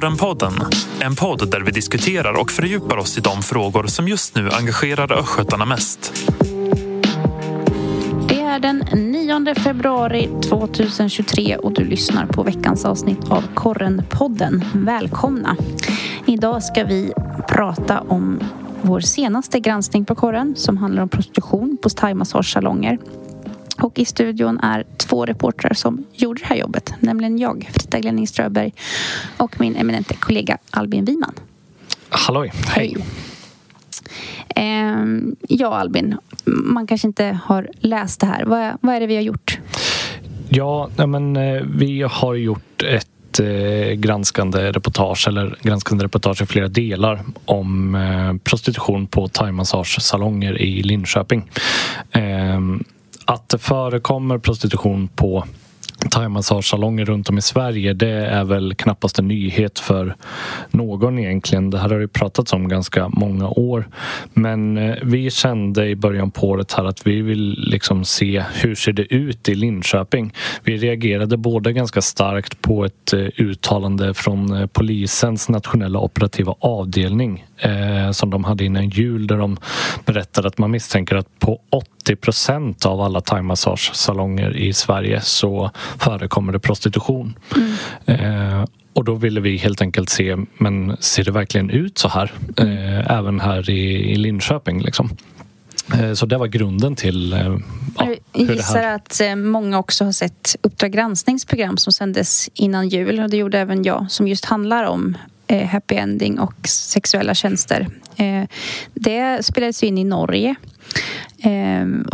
Korrenpodden, en podd där vi diskuterar och fördjupar oss i de frågor som just nu engagerar östgötarna mest. Det är den 9 februari 2023 och du lyssnar på veckans avsnitt av Korrenpodden. Välkomna! Idag ska vi prata om vår senaste granskning på korren som handlar om prostitution på thaimassagesalonger. Och i studion är två reportrar som gjorde det här jobbet, nämligen jag, Frida Glenning Ströberg och min eminente kollega Albin Wiman. Halloj, hej. hej. Ehm, ja, Albin, man kanske inte har läst det här. Vad, vad är det vi har gjort? Ja, men eh, vi har gjort ett eh, granskande reportage eller granskande reportage i flera delar om eh, prostitution på thaimassagesalonger i Linköping. Att det förekommer prostitution på thaimassagesalonger runt om i Sverige det är väl knappast en nyhet för någon egentligen. Det här har ju pratats om ganska många år. Men eh, vi kände i början på året här att vi vill liksom se hur ser det ut i Linköping. Vi reagerade både ganska starkt på ett eh, uttalande från eh, polisens nationella operativa avdelning eh, som de hade innan jul där de berättade att man misstänker att på 80 procent av alla thaimassagesalonger i Sverige så förekommer det prostitution. Mm. Eh, och då ville vi helt enkelt se, men ser det verkligen ut så här? Eh, även här i, i Linköping liksom. Eh, så det var grunden till eh, ja, Jag gissar att eh, många också har sett Uppdrag granskningsprogram som sändes innan jul och det gjorde även jag som just handlar om happy ending och sexuella tjänster. Det spelades in i Norge.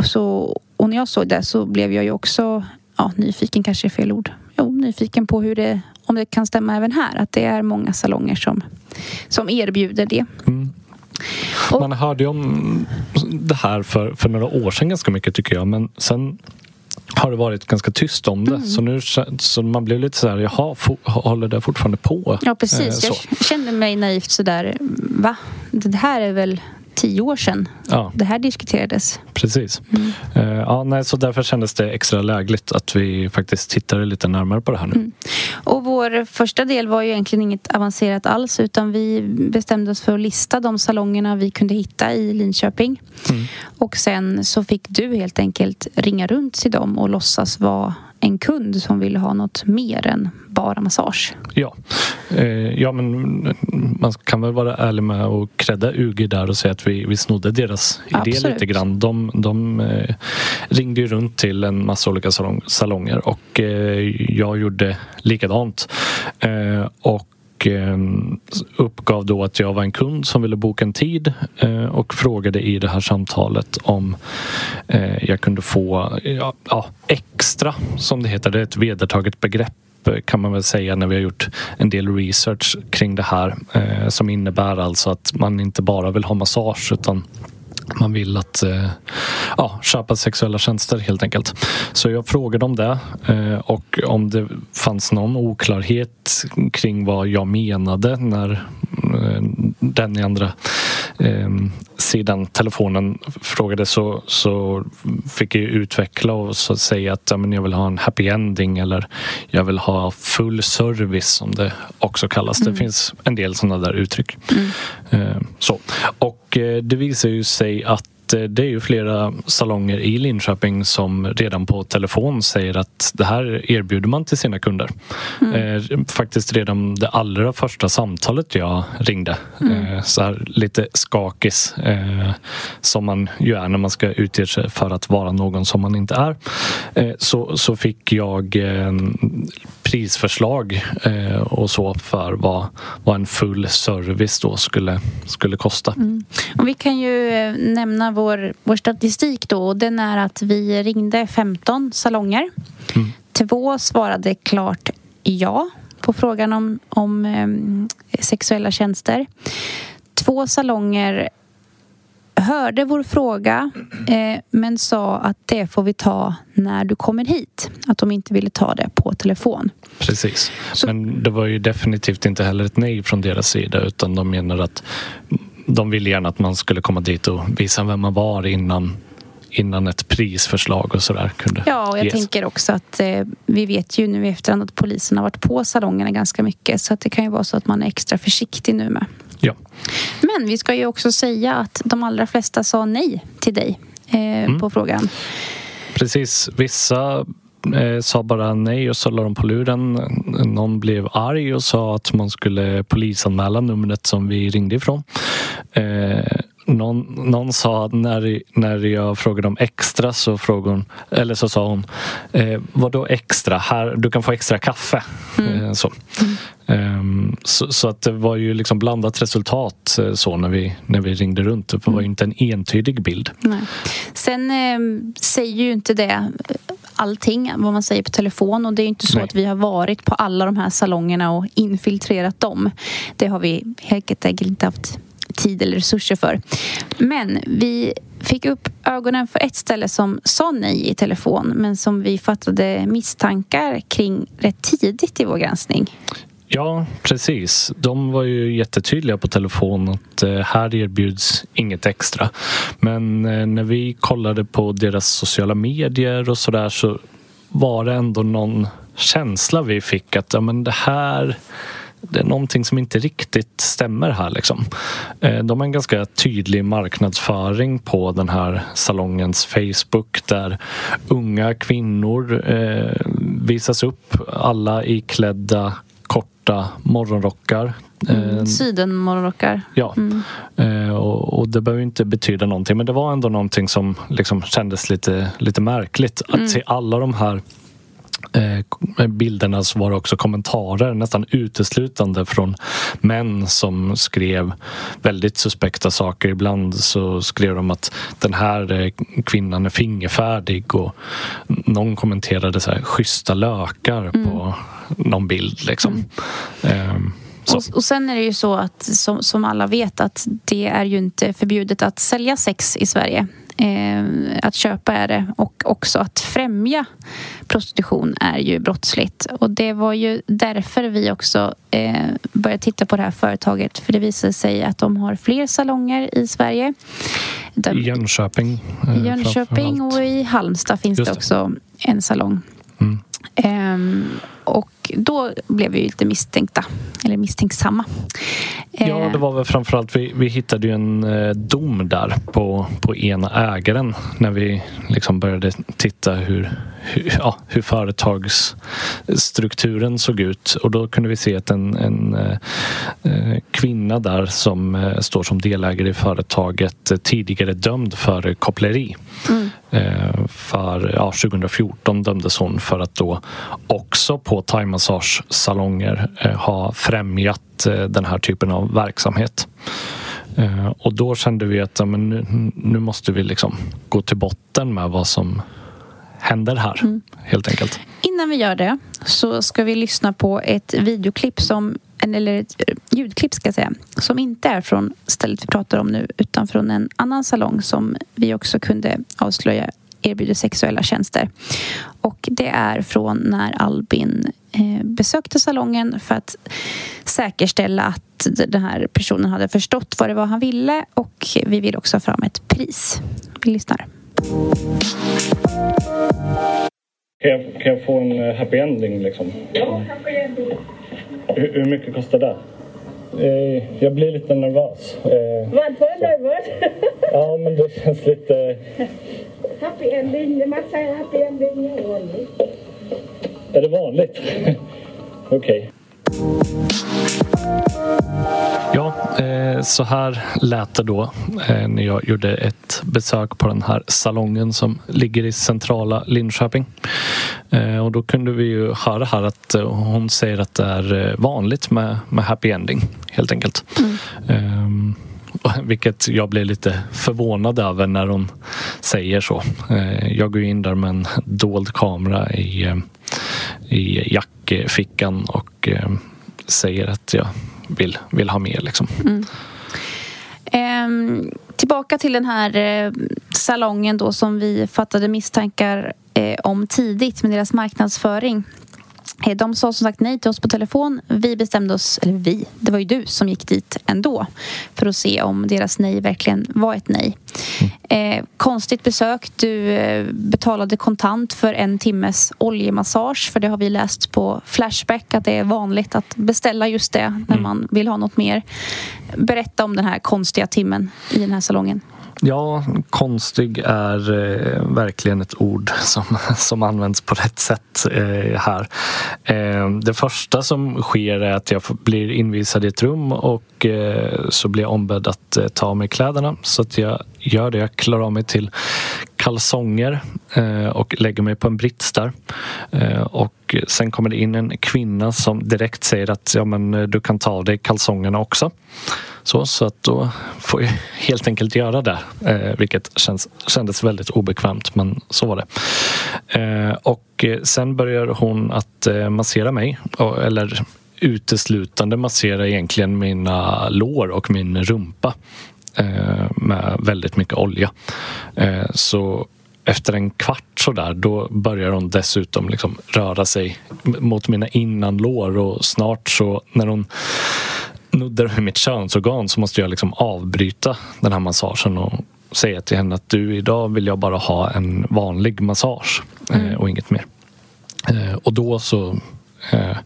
Så, och när jag såg det så blev jag ju också ja, nyfiken kanske är fel ord. Jo, nyfiken på hur det, om det kan stämma även här. Att det är många salonger som, som erbjuder det. Mm. Och, Man hörde ju om det här för, för några år sedan ganska mycket tycker jag. Men sen har det varit ganska tyst om det. Mm. Så nu så man blev lite så här, jaha, håller det fortfarande på? Ja, precis. Eh, jag kände mig naivt sådär, va? Det här är väl tio år sedan ja. det här diskuterades. Precis. Mm. Uh, ja, nej, så därför kändes det extra lägligt att vi faktiskt tittade lite närmare på det här nu. Mm. Och vår första del var ju egentligen inget avancerat alls utan vi bestämde oss för att lista de salongerna vi kunde hitta i Linköping. Mm. Och sen så fick du helt enkelt ringa runt till dem och låtsas vara en kund som ville ha något mer än bara massage. Ja, eh, ja men man kan väl vara ärlig med och credda UG där och säga att vi, vi snodde deras Absolut. idé lite grann. De, de eh, ringde ju runt till en massa olika salong, salonger och eh, jag gjorde likadant. Eh, och och ehm, uppgav då att jag var en kund som ville boka en tid eh, och frågade i det här samtalet om eh, jag kunde få ja, extra, som det heter. Det är ett vedertaget begrepp kan man väl säga när vi har gjort en del research kring det här eh, som innebär alltså att man inte bara vill ha massage utan man vill att eh, ja, köpa sexuella tjänster helt enkelt. Så jag frågade om det eh, och om det fanns någon oklarhet kring vad jag menade när eh, den i andra sidan telefonen frågade så, så fick jag utveckla och så säga att ja, men jag vill ha en happy ending eller jag vill ha full service som det också kallas. Mm. Det finns en del sådana där uttryck. Mm. Så. Och det visar ju sig att Eh, det är ju flera salonger i Linköping som redan på telefon säger att det här erbjuder man till sina kunder. Mm. Eh, faktiskt redan det allra första samtalet jag ringde, mm. Eh, så här lite skakis som man ju är när man ska utge sig för att vara någon som man inte är. Så, så fick jag prisförslag och så för vad, vad en full service då skulle, skulle kosta. Mm. Och vi kan ju nämna vår, vår statistik då och den är att vi ringde 15 salonger. Mm. Två svarade klart ja på frågan om, om eh, sexuella tjänster. Två salonger hörde vår fråga eh, men sa att det får vi ta när du kommer hit. Att de inte ville ta det på telefon. Precis. Så... Men det var ju definitivt inte heller ett nej från deras sida utan de menar att de ville gärna att man skulle komma dit och visa vem man var innan innan ett prisförslag och sådär kunde Ja, och jag ges. tänker också att eh, vi vet ju nu i efterhand att polisen har varit på salongerna ganska mycket så att det kan ju vara så att man är extra försiktig nu med. Ja. Men vi ska ju också säga att de allra flesta sa nej till dig eh, Mm. på frågan. Precis. Vissa eh, sa bara nej och så la de på luren. Någon blev arg och sa att man skulle polisanmäla numret som vi ringde ifrån. Eh, någon, någon sa när, när jag frågade om extra så frågade hon, eller så sa hon eh, Vadå extra? Här, du kan få extra kaffe. Eh, så. Ehm, så. Så att det var ju liksom blandat resultat eh, så när vi, när vi ringde runt. Det var ju inte en entydig bild. Nej. Sen eh, säger ju inte det allting vad man säger på telefon och det är inte så Nej. att vi har varit på alla de här salongerna och infiltrerat dem. Det har vi helt enkelt inte haft tid eller resurser för. Men vi fick upp ögonen för ett ställe som sa nej i telefon men som vi fattade misstankar kring rätt tidigt i vår granskning. Ja, precis. De var ju jättetydliga på telefon att eh, här erbjuds inget extra. Men eh, när vi kollade på deras sociala medier och sådär så var det ändå någon känsla vi fick att ja, men det här det är någonting som inte riktigt stämmer här. Liksom. Eh, de har en ganska tydlig marknadsföring på den här salongens Facebook där unga kvinnor visas upp, alla iklädda korta morgonrockar. Eh, Sidenmorgonrockar. Ja, eh, och, och det behöver inte betyda någonting men det var ändå någonting som liksom kändes lite, lite märkligt. Att se alla de här eh, bilderna så var det också kommentarer nästan uteslutande från män som skrev väldigt suspekta saker. Ibland så skrev de att den här eh, kvinnan är fingerfärdig och någon kommenterade så här schyssta lökar på någon bild. Liksom. Ehm, så. Och, och sen är det ju så att som, som alla vet att det är ju inte förbjudet att sälja sex i Sverige. Eh, att köpa är det och också att främja prostitution är ju brottsligt. Och det var ju därför vi också eh, började titta på det här företaget för det visade sig att de har fler salonger i Sverige. De, I Jönköping. eh, I Jönköping och i Halmstad finns Just det det. också en salong. Mm. Och då blev vi lite misstänkta, eller misstänksamma. Ja, Ehm, det var väl framförallt vi, vi hittade ju en eh, dom där på, på ena ägaren när vi liksom började titta hur, hur, ja, hur företagsstrukturen såg ut och då kunde vi se att en, en eh, eh, kvinna där som eh, står som delägare i företaget eh, tidigare dömd för koppleri. Eh, för ja, 2014 dömdes hon för att då också på thaimassagesalonger eh, ha främjat eh, den här typen av verksamhet. Eh, och då kände vi att ja, men nu, nu måste vi liksom gå till botten med vad som händer här, helt enkelt. Innan vi gör det så ska vi lyssna på ett videoklipp som eller ett ljudklipp ska jag säga som inte är från stället vi pratar om nu utan från en annan salong som vi också kunde avslöja erbjuder sexuella tjänster. Och det är från när Albin eh, besökte salongen för att säkerställa att den här personen hade förstått vad det var han ville och vi vill också ha fram ett pris. Vi lyssnar. Kan jag, kan jag få en eh, happy ending liksom? Ja, happy ending. Hur, hur mycket kostar det? Eh, jag blir lite nervös. Eh, Varför nervös? ja, men det känns lite... happy ending, man säger ending är vanligt. Är det vanligt? Okej. Ja, eh, så här lät det då eh, när jag gjorde ett besök på den här salongen som ligger i centrala Linköping. Eh, och då kunde vi ju höra här att hon säger att det är vanligt med, med happy ending helt enkelt. Ehm, vilket jag blev lite förvånad över när hon säger så. Eh, jag går in där med en dold kamera i, eh, i jackfickan och eh, säger att jag vill, vill ha mer. Liksom. Mm. Ehm, tillbaka till den här eh, salongen då som vi fattade misstankar eh, om tidigt med deras marknadsföring. Eh, de sa som sagt nej till oss på telefon. Vi bestämde oss, eller vi, det var ju du som gick dit ändå för att se om deras nej verkligen var ett nej. Mm. Eh, konstigt besök. Du eh, betalade kontant för en timmes oljemassage för det har vi läst på Flashback att det är vanligt att beställa just det när mm. man vill ha något mer. Berätta om den här konstiga timmen i den här salongen. Ja, konstig är eh, verkligen ett ord som, som används på rätt sätt eh, här. Eh, det första som sker är att jag blir invisad i ett rum och eh, så blir jag ombedd att eh, ta av mig kläderna så att jag gör det. Jag klär av mig till kalsonger eh, och lägger mig på en brits där. Eh, och sen kommer det in en kvinna som direkt säger att ja, men, eh, du kan ta av dig kalsongerna också. Så, så att då får jag helt enkelt göra det, eh, vilket känns, kändes väldigt obekvämt, men så var det. Eh, och eh, sen börjar hon att eh, massera mig, eller uteslutande massera egentligen mina lår och min rumpa eh, med väldigt mycket olja. Eh, så efter en kvart så där, då börjar hon dessutom liksom röra sig mot mina innanlår och snart så när hon nuddar vid mitt könsorgan så måste jag liksom avbryta den här massagen och säga till henne att du, idag vill jag bara ha en vanlig massage eh, mm. och inget mer. Eh, och då så eh,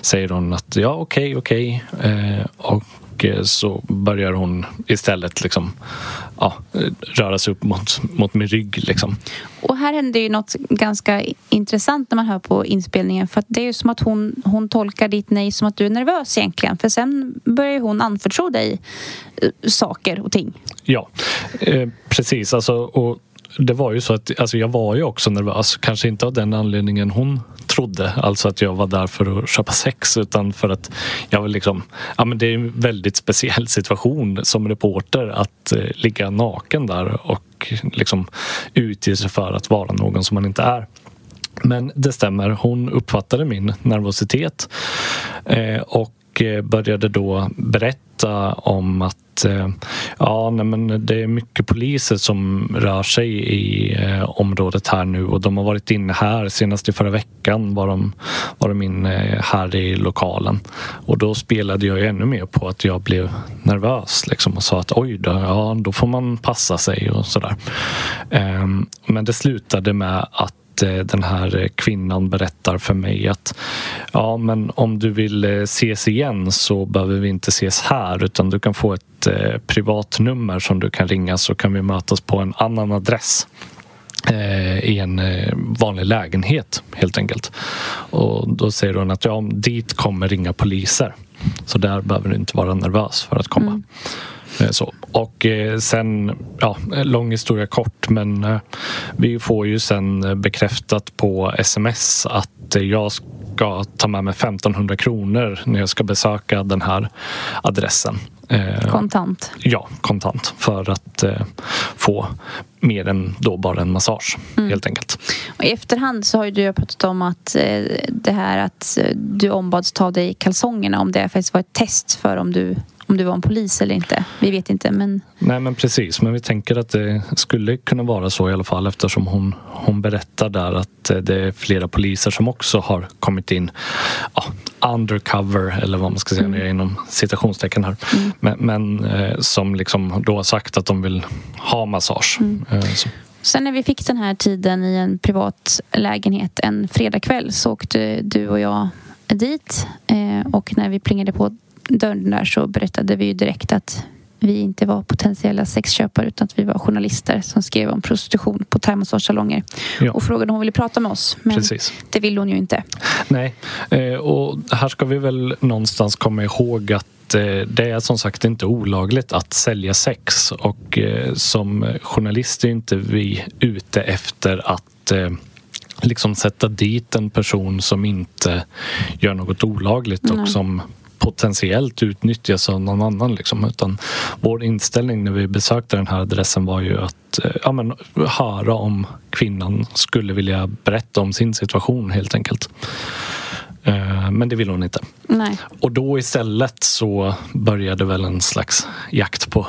säger hon att ja, okej, okay, okej. Okay. och Eh, så börjar hon istället liksom, ja, röra sig upp mot, mot min rygg. Liksom. Och här händer ju något ganska intressant när man hör på inspelningen. För det är ju som att hon, hon tolkar ditt nej som att du är nervös egentligen. För sen börjar hon anförtro dig eh, saker och ting. Ja, eh, precis. Alltså, och det var ju så att alltså jag var ju också nervös. Kanske inte av den anledningen hon trodde, alltså att jag var där för att köpa sex utan för att jag vill liksom, ja men det är en väldigt speciell situation som reporter att eh, ligga naken där och liksom utge sig för att vara någon som man inte är. Men det stämmer, hon uppfattade min nervositet eh, och och eh, började då berätta om att eh, ja, nej, men det är mycket poliser som rör sig i eh, området här nu och de har varit inne här. Senast i förra veckan var de, var de inne eh, här i lokalen och då spelade jag ännu mer på att jag blev nervös liksom, och sa att oj då, ja, då får man passa sig och sådär. Eh, men det slutade med att Eh, den här eh, kvinnan berättar för mig att ja, men om du vill eh, ses igen så behöver vi inte ses här utan du kan få ett eh, privat nummer som du kan ringa så kan vi mötas på en annan adress i en vanlig lägenhet helt enkelt. Och då säger hon att ja, dit kommer ringa poliser. Så där behöver du inte vara nervös för att komma. Mm. Eh, så. Och eh, sen, ja, lång historia kort, men eh, vi får ju sen bekräftat på sms att jag ska ta med mig 1500 kronor när jag ska besöka den här adressen. Kontant? Ja, kontant för att få mer än då bara en massage mm. helt enkelt. Och I efterhand så har ju du pratat om att det här att du ombads ta dig kalsongerna om det faktiskt var ett test för om du om du var en polis eller inte. Vi vet inte men... Nej men precis, men vi tänker att det skulle kunna vara så i alla fall eftersom hon, hon berättar där att eh, det är flera poliser som också har kommit in ja, undercover eller vad man ska säga mm. inom citationstecken här. Mm. Men, men eh, som liksom då har sagt att de vill ha massage. Mm. Eh, Sen när vi fick den här tiden i en privat lägenhet en fredagkväll så åkte du och jag dit eh, och när vi plingade på dörren där så berättade vi ju direkt att vi inte var potentiella sexköpare utan att vi var journalister som skrev om prostitution på thaimassagesalonger. Ja. Och frågade om hon ville prata med oss. Men Precis. det ville hon ju inte. Nej, eh, och här ska vi väl någonstans komma ihåg att eh, det är som sagt inte olagligt att sälja sex och eh, som journalist är inte vi ute efter att liksom sätta dit en person som inte gör något olagligt Nej. och som potentiellt utnyttjas av någon annan. Liksom. Utan vår inställning när vi besökte den här adressen var ju att eh, ja, men, höra om kvinnan skulle vilja berätta om sin situation helt enkelt. Eh, men det ville hon inte. Nej. Och då istället så började väl en slags jakt på,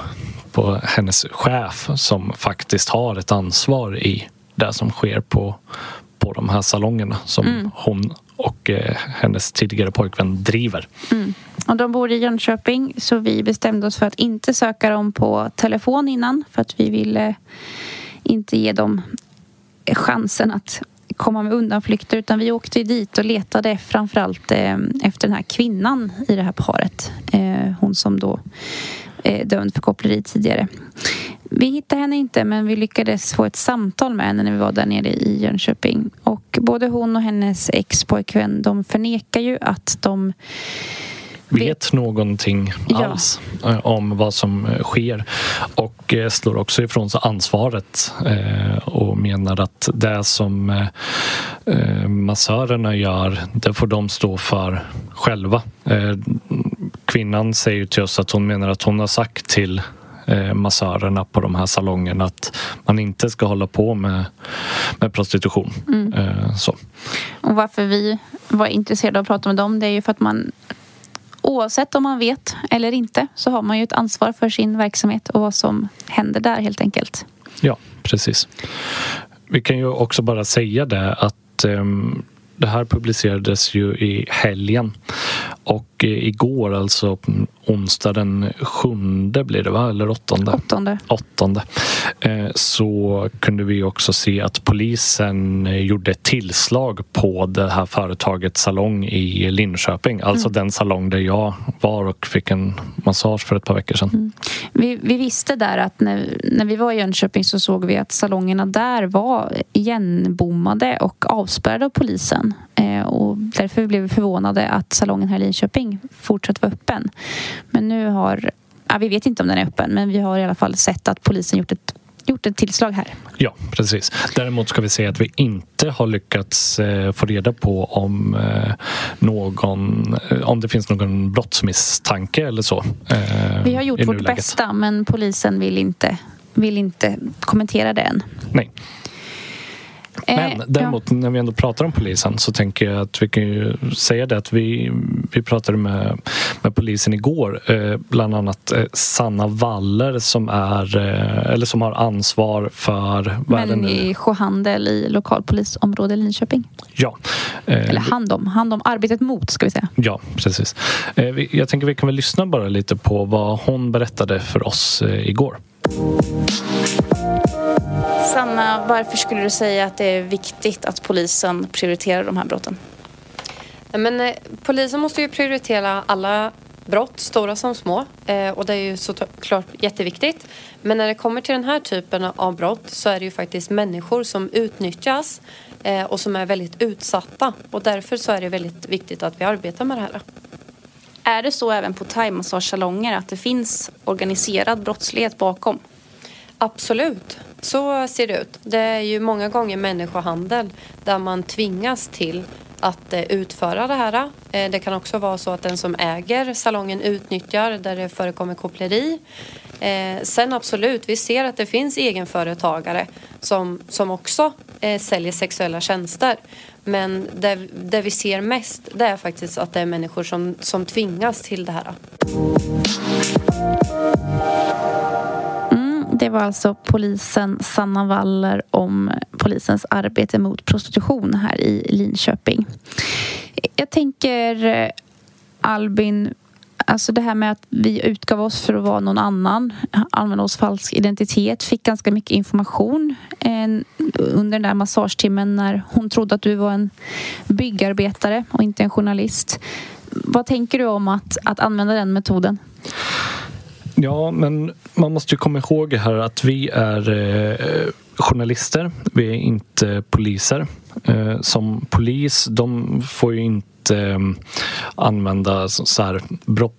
på hennes chef som faktiskt har ett ansvar i det som sker på, på de här salongerna som mm. hon och eh, hennes tidigare pojkvän driver. Mm. Och de bor i Jönköping så vi bestämde oss för att inte söka dem på telefon innan för att vi ville inte ge dem chansen att komma med undanflykter utan vi åkte dit och letade framförallt eh, efter den här kvinnan i det här paret. Eh, hon som då är dömd för koppleri tidigare. Vi hittade henne inte men vi lyckades få ett samtal med henne när vi var där nere i Jönköping. Och både hon och hennes ex-pojkvän de förnekar ju att de vet någonting ja. alls eh, om vad som eh, sker och eh, slår också ifrån sig ansvaret och menar att det som massörerna gör, det får de stå för själva. Kvinnan säger till oss att hon menar att hon har sagt till massörerna på de här salongerna att man inte ska hålla på med, med prostitution. Mm. Så. Och varför vi var intresserade av att prata med dem det är ju för att man oavsett om man vet eller inte så har man ju ett ansvar för sin verksamhet och vad som händer där helt enkelt. Ja, precis. Vi kan ju också bara säga det att um, det här publicerades ju i helgen och igår, alltså onsdag den sjunde blir det va? Eller åttonde? Åttonde. åttonde. Eh, så kunde vi också se att polisen gjorde ett tillslag på det här företagets salong i Linköping. Alltså mm. den salong där jag var och fick en massage för ett par veckor sedan. Mm. Vi, vi, visste där att när, när vi var i Jönköping så såg vi att salongerna där var igenbommade och avspärrade av polisen. Eh, och därför blev vi förvånade att salongen här i Linköping fortsatt vara öppen. Men nu har, ja, vi vet inte om den är öppen men vi har i alla fall sett att polisen gjort ett gjort ett tillslag här. Ja, precis. Däremot ska vi säga att vi inte har lyckats eh, få reda på om eh, någon, om det finns någon brottsmisstanke eller så. vi har gjort vårt bästa men polisen vill inte, vill inte kommentera det än. Nej. Men eh, däremot ja. när vi ändå pratar om polisen så tänker jag att vi kan ju säga det att vi, vi pratade med, med polisen igår. Eh, bland annat eh, Sanna Waller som, är, eh, eller som har ansvar för... Människohandel i lokalpolisområde Linköping. Ja. Eh, eller hand om, hand om arbetet mot ska vi säga. Ja, precis. Vi, jag tänker vi kan väl lyssna bara lite på vad hon berättade för oss igår. Sanna, varför skulle du säga att det är viktigt att polisen prioriterar de här brotten? Men, eh, polisen måste ju prioritera alla brott, stora som små. Eh, och det är ju såklart jätteviktigt. Men när det kommer till den här typen av brott så är det ju faktiskt människor som utnyttjas eh, och som är väldigt utsatta. Och därför så är det väldigt viktigt att vi arbetar med det här. Är det så även på thaimassagesalonger att det finns organiserad brottslighet bakom? Absolut, så ser det ut. Det är ju många gånger människohandel där man tvingas till att eh, utföra det här. Eh, det kan också vara så att den som äger salongen utnyttjar där det förekommer koppleri. Eh, sen absolut, vi ser att det finns egenföretagare som, som också säljer sexuella tjänster. Men det, det vi ser mest det är faktiskt att det är människor som, som tvingas till det här. Det var alltså polisen Sanna Waller om polisens arbete mot prostitution här i Linköping. Jag tänker eh, Albin, alltså det här med att vi utgav oss för att vara någon annan, använde oss falsk identitet, fick ganska mycket information eh, under den där massagetimmen när hon trodde att du var en byggarbetare och inte en journalist. Vad tänker du om att, att använda den metoden? Ja, men man måste ju komma ihåg här att vi är eh, journalister. Vi är inte poliser. Eh, som polis, de får ju inte eh, använda så här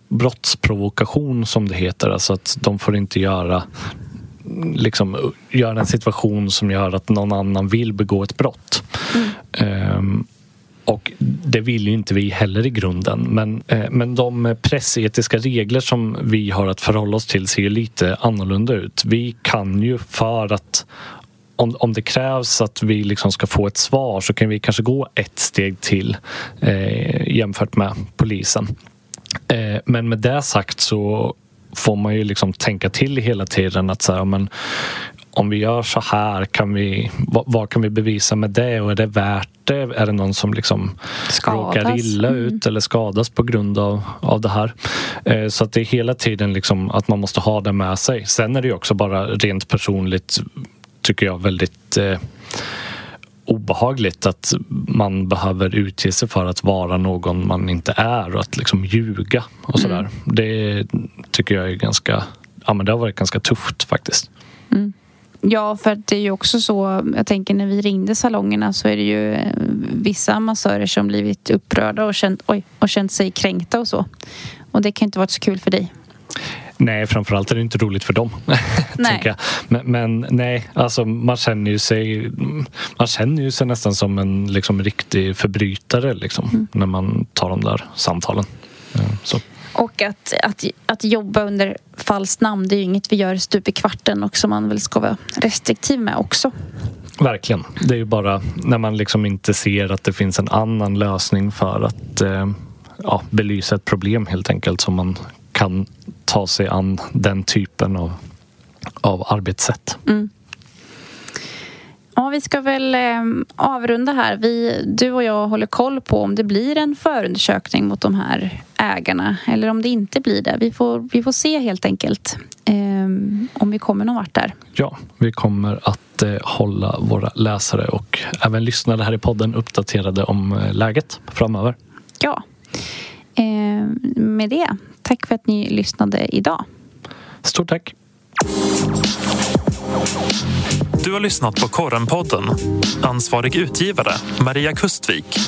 brottsprovokation som det heter. Alltså att de får inte göra liksom göra en situation som gör att någon annan vill begå ett brott. Mm. Och det vill ju inte vi heller i grunden. Men, eh, men de pressetiska regler som vi har att förhålla oss till ser ju lite annorlunda ut. Vi kan ju för att om, om det krävs att vi liksom ska få ett svar så kan vi kanske gå ett steg till eh, jämfört med polisen. Eh, men med det sagt så får man ju liksom tänka till hela tiden att så här, men om vi gör så här, kan vi, vad, vad, kan vi bevisa med det och är det värt det? Är det någon som liksom råkar illa mm. ut eller skadas på grund av, av det här? Eh, så att det är hela tiden liksom att man måste ha det med sig. Sen är det ju också bara rent personligt, tycker jag, väldigt eh, obehagligt att man behöver utge sig för att vara någon man inte är och att liksom ljuga och sådär. Mm. Det tycker jag är ganska, ja men det har varit ganska tufft faktiskt. Mm. Ja, för det är ju också så, jag tänker när vi ringde salongerna så är det ju eh, vissa massörer som blivit upprörda och känt, oj, och känt sig kränkta och så. Och det kan inte vara så kul för dig. Nej, framförallt är det inte roligt för dem. Nej. Men, men, nej, alltså man känner ju sig Man känner ju sig nästan som en liksom, riktig förbrytare liksom, mm. när man tar de där samtalen. Så. Och att, att, att jobba under falskt namn, det är ju inget vi gör stup i kvarten och som man väl ska vara restriktiv med också. Verkligen. Det är ju bara när man liksom inte ser att det finns en annan lösning för att eh, ja, belysa ett problem helt enkelt som man kan ta sig an den typen av, av arbetssätt. Mm. Ja, vi ska väl eh, avrunda här. Vi, du och jag håller koll på om det blir en förundersökning mot de här ägarna eller om det inte blir det. Vi får, vi får se helt enkelt eh, om vi kommer någon vart där. Ja, vi kommer att eh, hålla våra läsare och även lyssnare här i podden uppdaterade om eh, läget framöver. Ja. Eh, med det, tack för att ni lyssnade idag. Stort tack. Du har lyssnat på Korrenpodden. Ansvarig utgivare Maria Kustvik.